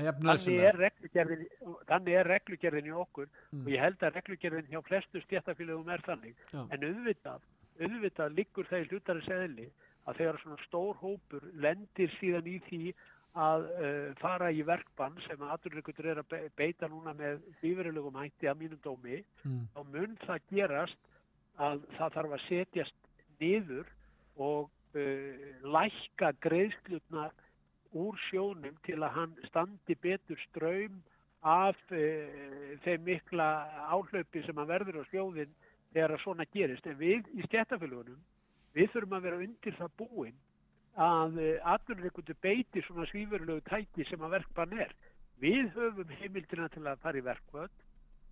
er jafn Þannig þannig er reglugerðin í okkur Mm. og ég held að reglugerðin hjá flestu stjættafélagum er þannig. Já. En auðvitað, auðvitað liggur það í hlutari seðli að þegar svona stór hópur lendir síðan í því að uh, fara í verkbann sem að aturreikundur er að be- beita núna með lífeyrilegum hætti að mínum dómi, Mm. þá mun það gerast að það þarf að setjast niður og uh, lækka greiðslutnar úr sjónum til að hann standi betur ströym af uh, þeim mikla áhlaupi sem að verður á sjóðin þegar að svona gerist. En við í stjættafélagunum, við þurfum að vera undir það búin að uh, atvinnurreikundu beiti svona svífurlegu tæki sem að verkbann er. Við höfum heimildina til að fara í verkvöld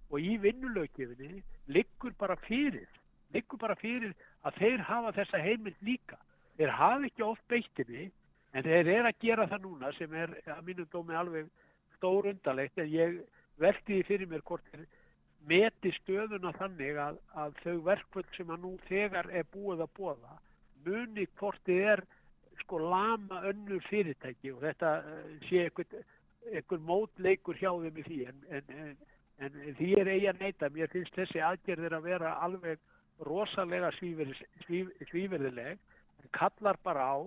og í vinnulöggefinni liggur bara fyrir liggur bara fyrir að þeir hafa þessa heimild líka. Þeir hafa ekki oft beittinni en þeir eru að gera það núna sem er að mínum dómi alveg stór undalegt en ég velti því fyrir mér hvort þeir meti stöðuna þannig að, að þau verkvöld sem að nú þegar er búið að bóða muni hvort þið er sko lama önnur fyrirtæki og þetta eh, sé einhver, einhver mótleikur hjá þeim í því en, en, en, en því er eigi að neyta mér finnst þessi aðgerðir að vera alveg rosalega svíverðileg en kallar bara á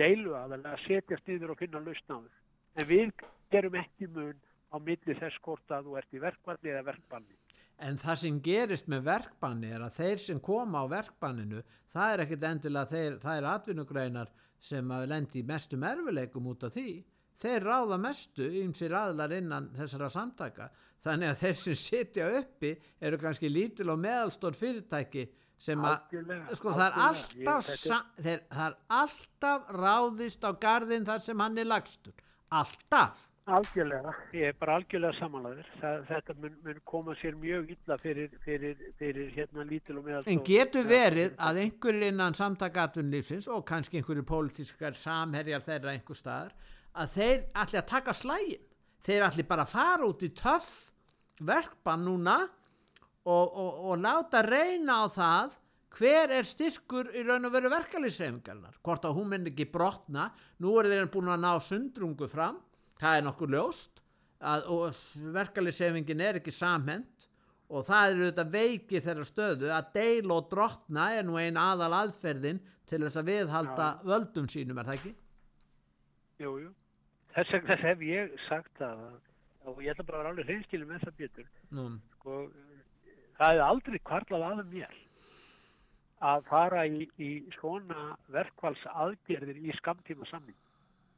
deilu að að setjast niður og finna lausnáður en við gerum ekki mun á milli þess hvort að þú ert í verkvalli eða verkbanni. En það sem gerist með verkbanni er að þeir sem koma á verkbanninu það er ekkit endilega þeir, það er atvinnugreinar sem að lendi mestum erfileikum út af því. Þeir ráða mestu ymsir aðlar innan þessara samtaka. Þannig að þeir sem sitja uppi eru kannski lítil og meðalstór fyrirtæki sem að sko það er alltaf Ég- þeir, það er alltaf ráðist á garðin þar sem hann er lagstur. Alltaf Algjörlega, ég er bara algjörlega samanlæður. Þetta mun, mun koma sér mjög illa fyrir, fyrir, fyrir hérna lítil og meðal. En getur verið að einhverjir innan samtakatunlífsins og kannski einhverjir pólitískar samherjar þeirra einhver staðar að þeir allir að taka slægin. Þeir allir bara fara út í töff verkbann núna og, og, og láta reyna á það hver er styrkur í raun og veru verkalýsreifingarnar. Hvort að hún minn ekki brotna, nú eru þeir búin að ná sundrungu fram, það er nokkur ljóst að, og verkalýsreifingin er ekki samhent og það er auðvitað veiki þeirra stöðu að deil og drottna er nú ein aðal aðferðin til þess að viðhalda völdum sínum, er það ekki? Jú, jú. Þess vegna hef ég sagt að- og ég ætla bara að vera alveg hreinskilin með það. Nú, Sko, það hefði aldrei kvarlað að mér að fara í, í svona verkvals aðgerðir í skamtíma samning.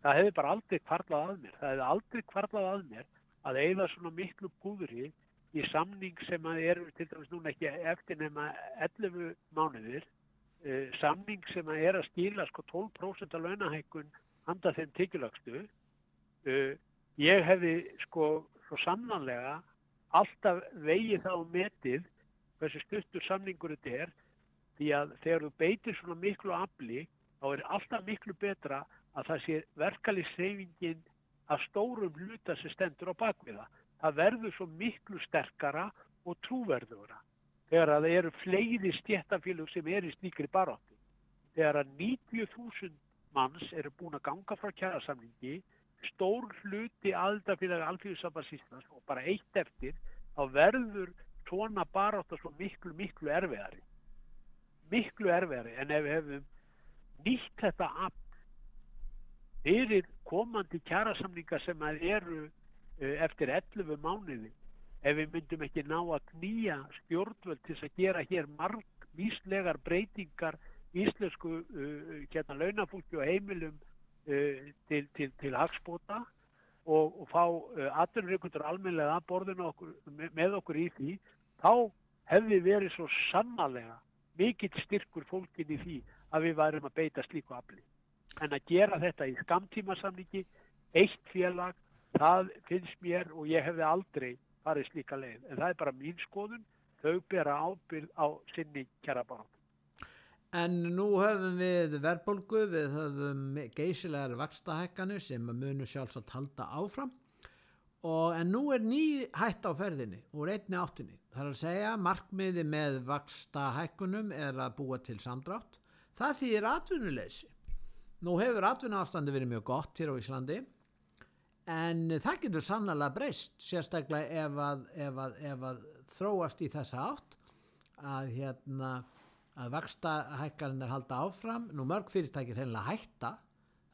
Það hefði bara aldrei kvarlað að mér. Það hefði aldrei kvarlað að mér að eigða svona miklu púðri í samning sem að eru til dæmis núna ekki eftir nema 11 mánuðir, uh, samning sem að er að skila sko 12% af launahækkun handa þeim tekjulagstu. Uh, ég hefði sko svo sannanlega alltaf vegið það á metið hversu stuttur samningur þetta er því að þegar þú beitir svona miklu afli þá er alltaf miklu betra að það sé verkalýsreifingin að stórum hluta sem stendur á bakviða. Það verður svo miklu sterkara og trúverðura þegar að það eru fleiri stjættafélug sem er í slíkri baróttu. Þegar að 90.000 manns eru búin að ganga frá kjærasamningi, stór hluti aðildafélag alþjóðsambans Íslands og bara eitt eftir, þá verður svona baróttu svo miklu, miklu erfiðari. Miklu erfiðari en ef við hefum nýtt þetta afl fyrir komandi kjærasamninga sem að eru uh, eftir 11 mánuði ef við myndum ekki ná að knýja stjórnvöld til að gera hér marg víslegar breytingar íslensku uh, hérna launafólki og heimilum uh, til, til, til hagspóta og, og fá uh, atvinnureikundur almennilega að borðinu okkur, með, okkur í því þá hefði verið svo sannarlega mikill styrkur fólkin í því að við værum að beita slíku afli en að gera þetta í skamtímasamningi eitt félag, það finnst mér og ég hefði aldrei farið slíka leið, en það er bara mín skoðun þau bera ábyrð á sinni kjæra barátt. En nú höfum við verðbólgu, við höfum geysilegar vakstahækkanir sem munu sjálfsagt halda áfram og en nú er ný hætt á ferðinni úr einni áttinni. Það er að segja markmiði með vakstahækkunum er að búa til samdrátt. Það þýðir atvinnuleysi. Nú hefur atvinnuástandi verið mjög gott hér á Íslandi en það getur sannlega breyst sérstaklega ef að, ef að, ef að þróast í þessa átt að hérna að vaksta hækkarinn er halda áfram. Nú mörg fyrirtækir hreinlega hætta.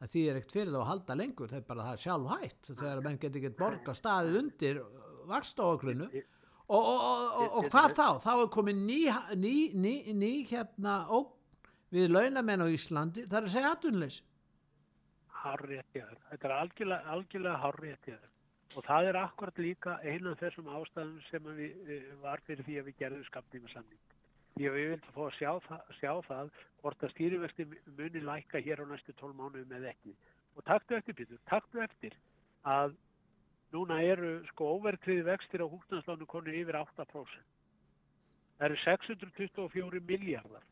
Það þýðir ekkert fyrir þá að halda lengur það er bara það sjálf hætt. Þegar menn getur ekkert borga staðið undir vaksta okrinu og, og, og, og, hvað þá? Þá er komið ný, ný, ný, ný hérna ógn við launamenn á Íslandi það er að segja í þér. Þetta er algjörlega, algjörlega þér. Og það er akkurat líka einu af þessum ástæðum sem við, eh, var fyrir því að við gerðum skamtíma samning. Því að við vildum fá að sjá það, sjá það hvort að stýrivexti muni lækka hér á næstu 12 mánuðum eða ekki. Og taktu eftir, Pítur, taktu eftir að núna eru sko óvertriði vextir á húsnæðslánu konur yfir 8%. Það eru 624 miljardar.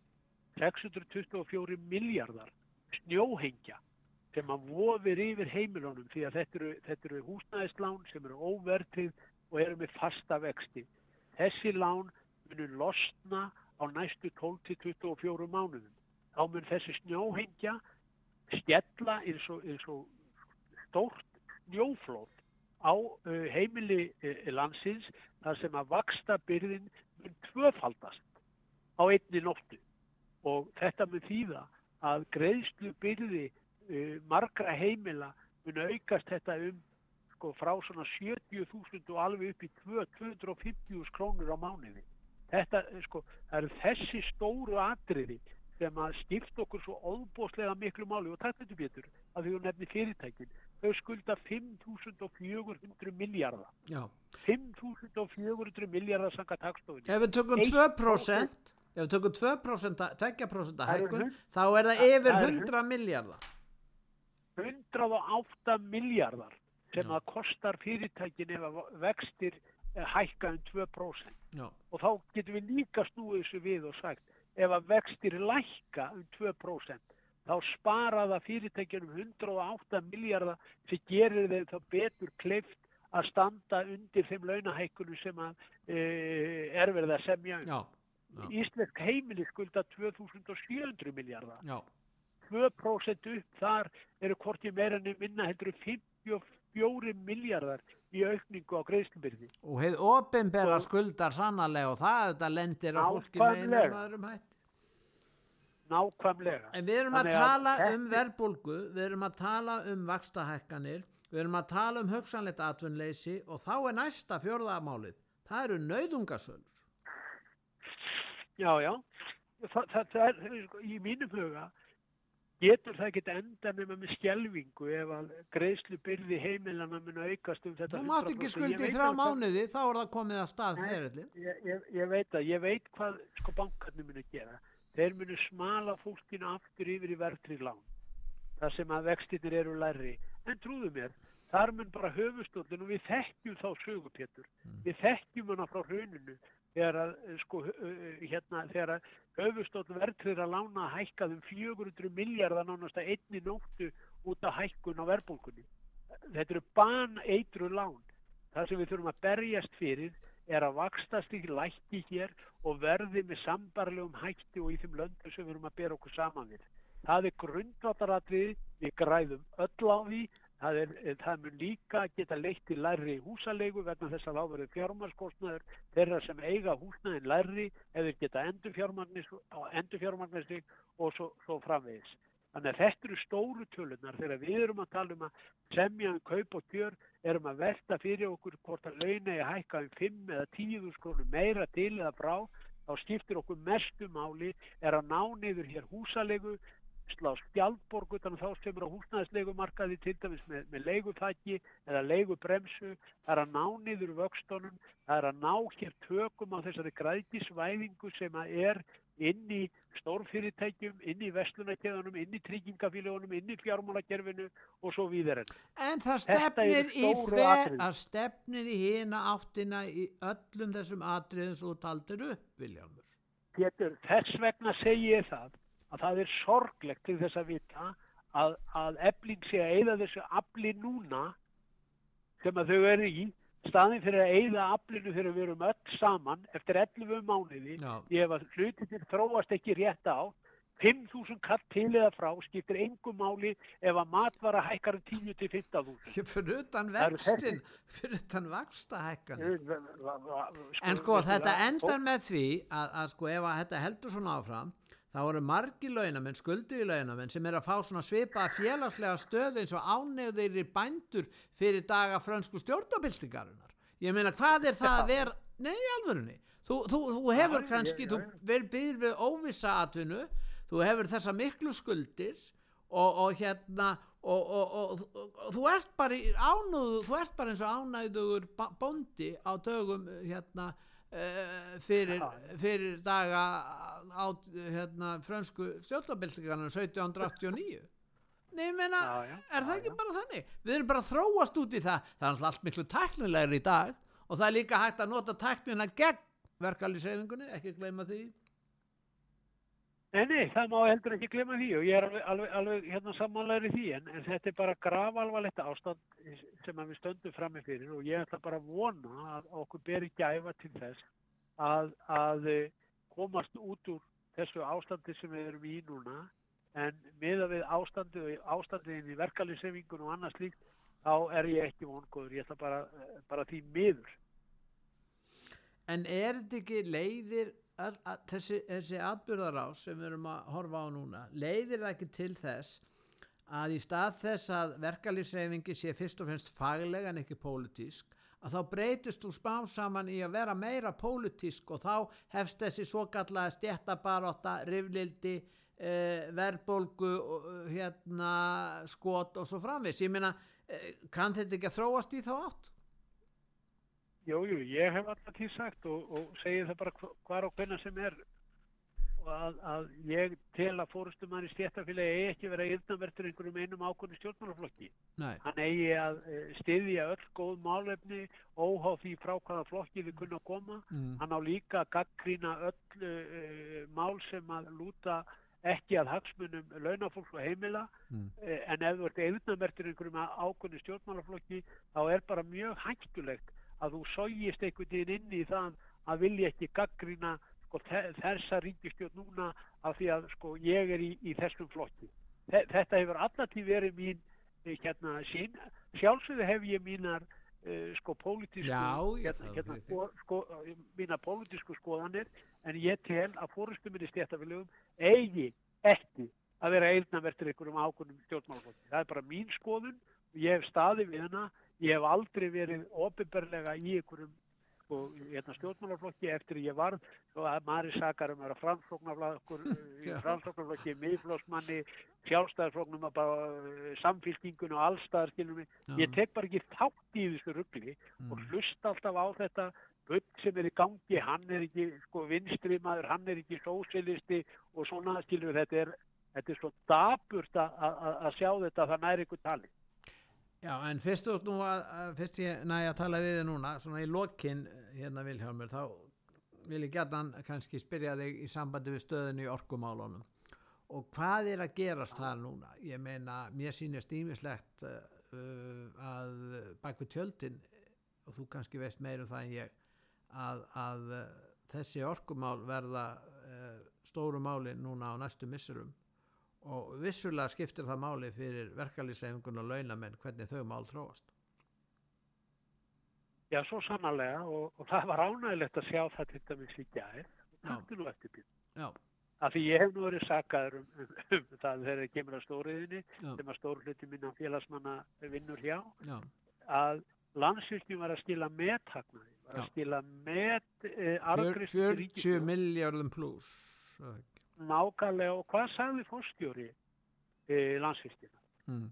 624 miljardar snjóhengja sem að vofir yfir heimilónum því að þetta eru, þetta eru húsnæðislán sem eru óvertrið og eru með fasta vexti. Þessi lán munur losna á næstu 12-24 mánuðum. Þá mun þessi snjóhengja stjalla eins og, eins og stórt snjóflót á uh, heimili uh, landsins þar sem að vaksta byrðin mun tvöfaldast á einni nóttu og þetta mun þýða að greiðslu byrði uh, margra heimila mun aukast þetta um sko frá svona 70.000 og alveg upp í 250.000 krónur á mánuði. Þetta, sko, það eru þessi stóru atriði sem að skipta okkur svo óbóslega miklu máli og takk þetta betur að hún nefni fyrirtækin. Þau skulda 5.400 miljardar. Já. 5.400 miljardar sanga takstofinni. Ef við tökum 2%, ef við tökum 2%, 2% Það eru hækkun, hund- þá er það yfir það eru 100 miljardar. 108 miljardar sem Já. að kostar fyrirtækin ef að vextir eh, hækka um 2%. Já, Og þá getum við líka snúið þessu við og sagt ef að vextir lækka um 2% þá spara það fyrirtækjunum 108 miljardar sem gerir þeim þá betur kleift að standa undir þeim launahækkunum sem að e, er verið að semja um. já, Íslensk heimili skulda 2700 miljardar. já, 2% upp þar eru hvorki meira en minna heldur en 54 miljardar í aukningu á greiðslubyrði. og heið opinbera Og- skuldar sannarlega og það þetta lendir á fólki með einum öðrum hætti. Nákvæmlega. En við erum að að tala þetta- um verðbólgu, við erum að tala um vakstahækkanir, við erum að tala um hugsanleitt atvinnleysi og þá er næsta fjórðamálið. Það eru nauðungasölur. Já, já. Það, það, það er, sko, í mínum huga, getur það ekki enda nema með skjelvingu ef að greiðslubyrði heimilana mun aukast um þetta Þú mátt ekki 100%. Ég skuldi hvað- mánuði, þá er það komið að stað Nei. ferillin. Ég, ég, ég veit að, ég veit hvað sko bankarnir munu gera. Þeir munu smala fólkinu aftur yfir í verðtrið lán. Það sem að vextinir eru læri. En trúðu mér, þar mun bara höfustóllin og við þekkjum þá sögupétur. Við þekkjum hana frá hruninu þegar að, eh, sko, uh, uh, hérna, þegar að höfustóll verðtrið að lána hækkað um 400 miljardar nánast að einni nóttu út af hækkun á verðbólkunni. Þetta eru ban eitru lán. Það sem við þurfum að berjast fyrir er að vakstastík lækki hér og verði með sambarlegum hætti og í þeim löndu sem við erum að bera okkur saman við. Það er grundvátaratrið, við græðum öll á því, það, er, eh, það mun líka geta leitt til læri húsalegu vegna þess að þá verður fjármarskostnaður þeirra sem eiga húsnaðin læri eða geta endurfjármagnir sig og svo, svo framvegis. Þannig að þetta eru stóru tölunar þegar við erum að tala um að semja um kaup og kjör, erum að velta fyrir okkur hvort að launa er hækka um 5 eða 10 krónur meira til eða frá, þá skiptir okkur mestu máli er að ná niður hér húsalegu, slá skjaldborg utan þá sem eru á húsnæðisleigumarkaði til dæmis með, með leigufæki eða leigubremsu, það er að ná niður vöxtunum, það er að ná hér tökum á þessari græðisvæðingu sem að er inn í stórfyrirtækjum, inn í vestlunarkeðunum, inn í tryggingafélagunum, inn í fjármálagerfinu og svo víðar enn. En það stefnir í þve, að stefnir í hina áttina í öllum þessum atriðum svo taldir upp, Viljámur. Pétur, þess vegna segi ég það að það er sorglegt til þess að vita að, að efling sé að eyða þessu afli núna sem að þau eru í staðin fyrir að eyða aflinu þegar við erum öll saman eftir 11 mánuði Já. ef að hlutinir þróast ekki rétt á 5.000 kall til eða frá skiptir engum máli ef að matvara hækkar um 10 til 15.000 Fyrir utan vextin, fyrir utan vakstahækkan. En sko þetta endar með því að, að sko ef að þetta heldur svona áfram þá eru margi launamenn, skulduði launamenn sem er að fá svona svipa félagslega stöðu eins og ánegðir í bændur fyrir daga frönsku stjórnabildingarinnar. Ég meina hvað er það að vera, nei alvörunni, þú, þú, þú hefur Já, kannski, ég- þú vel býr við óvissa atvinnu, þú hefur þessa miklu skuldir og, og hérna og, og, og, þú ert bara í ánúðu, þú ert bara eins og ánægðugur ba- bóndi á dögum hérna fyrir, Já. fyrir daga á hérna frönsku stjórnabildingarnar 1789 Nei, ég meina, Já, já, er það já, ekki bara þannig? Við erum bara að þróast út í það, það er alltaf allt miklu tæknilegri í dag og það er líka hægt að nota tæknina gegn verkalýsreifingunni, ekki gleyma því. Nei, nei, það má heldur ekki glemma því og ég er alveg, alveg, alveg hérna sammálaður í því en, en þetta er bara grafalvarlegt ástand sem við stöndum frammi fyrir og ég ætla bara að vona að okkur beri gæfa til þess að, að eh, komast út úr þessu ástandi sem við erum í núna en miða við ástandi og ástandin í verkalýsefingun og annað slíkt þá er ég ekki vongóður, ég ætla bara, eh, bara því miður. En er þetta ekki leiðir að, að, þessi, þessi atbyrðarás sem við erum að horfa á núna, leiðir það ekki til þess að í stað þess að verkalýsreifingi sé fyrst og fremst fagleg en ekki pólitísk að þá breytist þú spá saman í að vera meira pólitísk og þá hefst þessi svo kallaða stjættabaróta, riflildi, eh, verðbólgu, eh, hérna, skot og svo framvis. Ég meina, eh, kann þetta ekki að þróast í þá átt? Jú, jú, ég hef alltaf tíð sagt og, og segi það bara hva- hvar og hvenna sem er og að, að ég tel að fórustum í stéttafélagi eigi ekki vera yfnavertur einhverjum einum ákvörðu stjórnmálaflokki. Nei. Hann eigi að eh, styðja öll góð málefni óháð því frá hvaða flokki við kunna koma. Mm. Hann á líka að gaggrína öll uh, mál sem að lúta ekki að hagsmunum launafólks og heimila Mm. Eh, en ef þú ert eðnamertur einhverjum ákvörðu stjórnmálaflokki þá er bara mjög hættulegt að þú sógist einhvern veginn inn í það að vilja ekki gaggrína sko, þe- þessa ríkistjórn núna af því að sko, ég er í, í þessum flokki. Þe þetta hefur allatíð verið mín eh, hérna sín. Sjálfsögðu hef ég mínar uh, sko pólitísku hérna, hérna, sko, sko, mínar pólitísku skoðanir en ég tel að fórustuminni stéttafélögum eigi ekki að vera eilnavertur einhverjum ákvörnum stjórnmálaflokki. Það er bara mín skoðun og ég hef staðið við hana. Ég hef aldrei verið ofinberlega í einhverjum sko, hérna, stjórnmálaflokki eftir ég varð svo að Mari Sakar um að vera framsóknarflokkur, Já. framsóknarflokki, miðflósmanni, sjálfstæðarfloknum að bara uh, samfélkingun og. Já. Ég tek bara ekki þátt í þessu ruggli og Mm. hlusta alltaf á þetta bull sem er í gangi, hann er ekki sko vinstri maður, hann er ekki sósilisti og svona skilur þetta er þetta er svo daburt að- sjá þetta að það næri ykkur tali. Já, en fyrst, ert nú að, fyrst ég næja að tala við þig núna, svona í lokin hérna Vilhjálmur, þá vil ég gætan kannski spyrja þig í sambandi við stöðinu í orkumálunum og hvað er að gerast þar núna? Ég meina, mér sýnist ímislegt uh, að bæku tjöldin og þú kannski veist meir um það en ég að, að uh, þessi orkumál verða uh, stóru máli núna á næstu missurum og vissulega skiptir það máli fyrir verkalýsreifingun og launamenn hvernig þau mál þróast. Já, svo sannarlega og, og það var ánægilegt að sjá það til dæmis í gær. Taktu nú eftir. Já, Af því ég hef nú verið sakaður um, um, um það þegar ég kemur að stóriðinni já, sem að stóru hluti minna félagsmanna vinnur hjá já, að landsfylgjum var að skila methagnaði, var að skila met eh, Fjör, arðgreiðslu til 40 ríkissjóðs. miljardum pluss. Nákvæmlega og hvað sagði fórstjóri e, landsfylgjuna? Mm.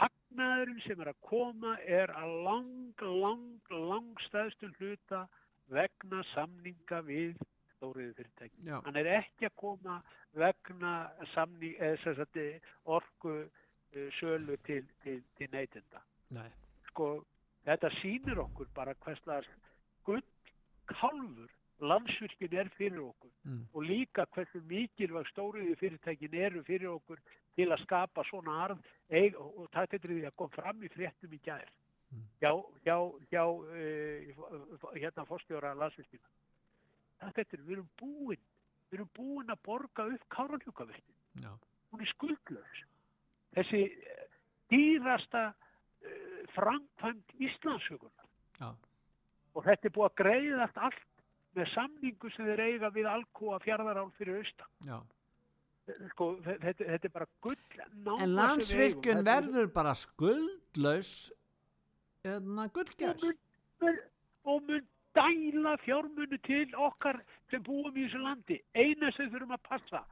Hagnaðurinn sem er að koma er að lang, lang, lang stæðstum hluta vegna samninga við stóriðu fyrirtæki. Já, Hann er ekki að koma vegna samning, eða sem sagt eh, orku sölu til, til, til neytenda. nei, Sko, þetta sýnir okkur bara hverslega gull kálfur landsvirkjun er fyrir okkur mm. og líka hversu mikilvæg stóriði fyrirtækin eru fyrir okkur til að skapa svona arð. Eig, og, og það er því að kom fram í fréttum í gær Mm. hjá, hjá, hjá uh, hérna fórstjóra landsvirkina þetta er, við erum búin við erum búin að borga upp Káraljókavirkjun, já, hún er skuldlaus. Þessi eh, dýrasta uh, framkvæmt Íslandshugunar já, og þetta er búið að greiðast allt með samningu sem þeir eiga við Alcoa fjárðarál fyrir austan. Já. sko, þe- þetta, þetta er bara gull En landsvirkjun verður bara skuldlaus eða mun, mun, og mun dæla fjármunu til okkar sem búum í þessu landi. Eina sem þurfum að passa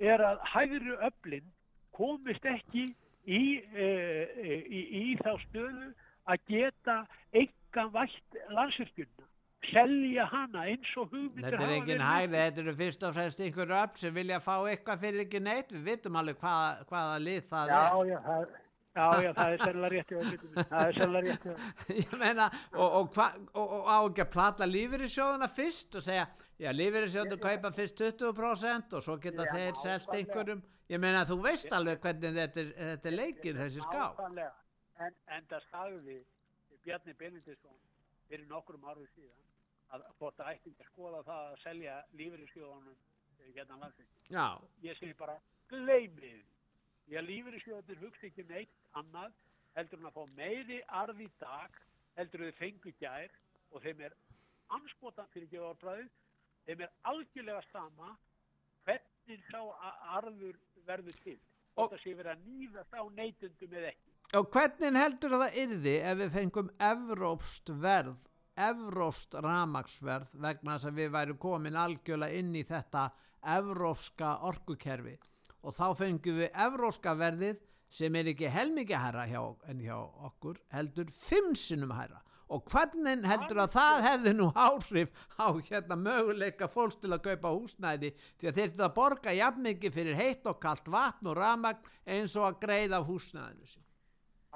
er að hægri öflin komist ekki í, e, e, í, í þá stöðu að geta enga vætt landsvirkjunna selja hana eins og hugmyndir Þetta er hafa engin verið hægði, þetta eru fyrst og fremst einhver öll sem vilja fá eitthvað fyrir ekki neitt. Við vitum alveg hvaða, hvaða lið það Já, er. já, það, já, já, það er sérlega rétt það er sérlega rétt. Ég meina, og, og, og, og á ekki að plata lífeyrissjóðuna fyrst og segja, já, lífeyrissjóðuna kaupa fyrst 20% og svo geta þeir nákvæmlega. einhverjum. Ég meina, þú veist alveg hvernig þetta er, þetta er leikir, þessi ská. En, en það sagði Bjarni Benediktsson fyrir nokkrum árið síðan að hvort það ætti ekki að skoða það að selja lífeyrissjóðunum eh, hérna landsveikin. Já, Ég segi bara, gleymið því. Að lífeyrissjóðunir hugsa ekki neitt annað heldur en að fá meiri arð í dag heldur þau fengu gær og þeim er anskotan fyrir gefarbræðið, þeim er algjörlega sama hvernig sá arður verður til. hvort það sé verið að nýðast á neytundum eða ekki. Og hvernig heldur það yrði ef við fengum evrópst verð, evrópst ramagsverð vegna þess að við væri komin algjörlega inn í þetta evrópska orkukerfi. Og þá fengum við evrópska verðið sem er ekki helmikið hæra en hjá okkur heldur fimm sinnum hæra og hvernig heldur að það hefði nú áhrif á hérna möguleika fólks til að kaupa húsnæði? Því að þeir þetta borga jafn mikið fyrir heitt og kalt vatn og ramagn eins og að greiða húsnæðinu sín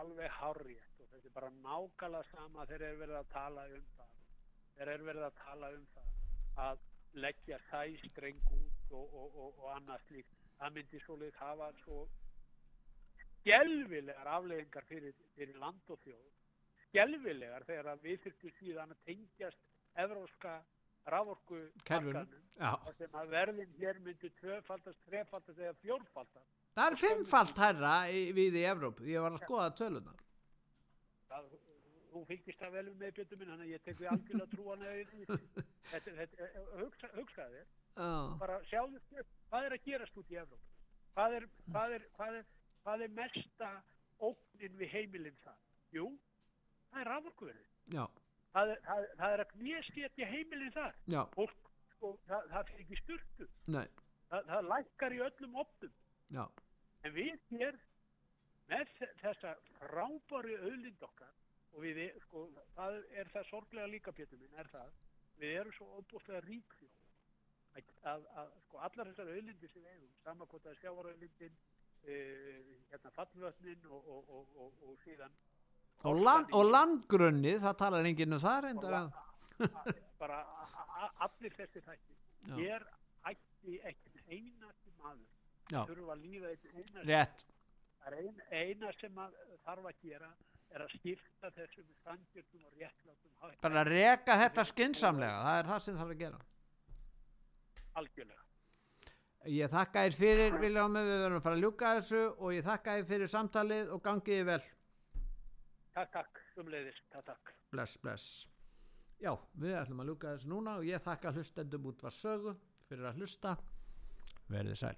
Alveg þetta er bara nákvæmlega sama þegar er verið að tala um það. Þegar er verið að tala um það að leggja sæstreng út og, og, og, og annað slíkt. Það myndi svolítið hafa svo skelvilegar afleggingar fyrir, fyrir land og þjóð. Skelvilegar þegar að við þurftum síðan að tengjast evróska já. þar sem að verðin hér myndi tvöfaldast, trefaldast eða fjórfaldast. Það er fimmfalt hærra í, við í Evróp ég var að skoða tölunar það, þú fylgist það vel um með bjöndum minn, þannig að ég tek við algjörlega trúan hugsa, hugsaði þér, bara sjáðu þér, hvað er að gerast út í Evróp? Hvað er, hvað er, hvað er, hvað er mesta óknin við heimilin það? Jú, það er raforkuverið. já, Það það, það er að knéstétja heimilin þar. já, Fólk, sko, það, það fyrir ekki sturtu. nei, Það, það lækkar í öllum opnum. En við hér, með þe- þessa frábæri auðlind okkar, og við, e- sko, það er það sorglega líka pétur minn, er það, við erum svo óbúslega rík. Að, að, að, sko, allar þessar auðlindir sem við eigum, sama hvort það er sjávarauðlindin, uh, hérna fallvötnin og, og, og, og, og síðan og, land, og landgrunni, það talar enginn um það reyndar að bara allir þessi þætti. Hér ætti ekki einasti maður þurfa að líða einn einasti er ein, eina sem að þarf að gera er að skipta þessum sangjöldum og réttlátum bara að reka þetta skinsamlega, það er það sem þarf að gera algjörlega. Ég þakka þér fyrir, Viljámi, við verðum að fara að ljúka þessu og ég þakka þér fyrir samtalið og gangiði vel. Takk, takk, umleiðis, takk, takk. Bless, bless. Já, við ætlum að ljúka þessu núna og ég þakka hlustendum út var sögu fyrir að hlusta. Verðið sæl.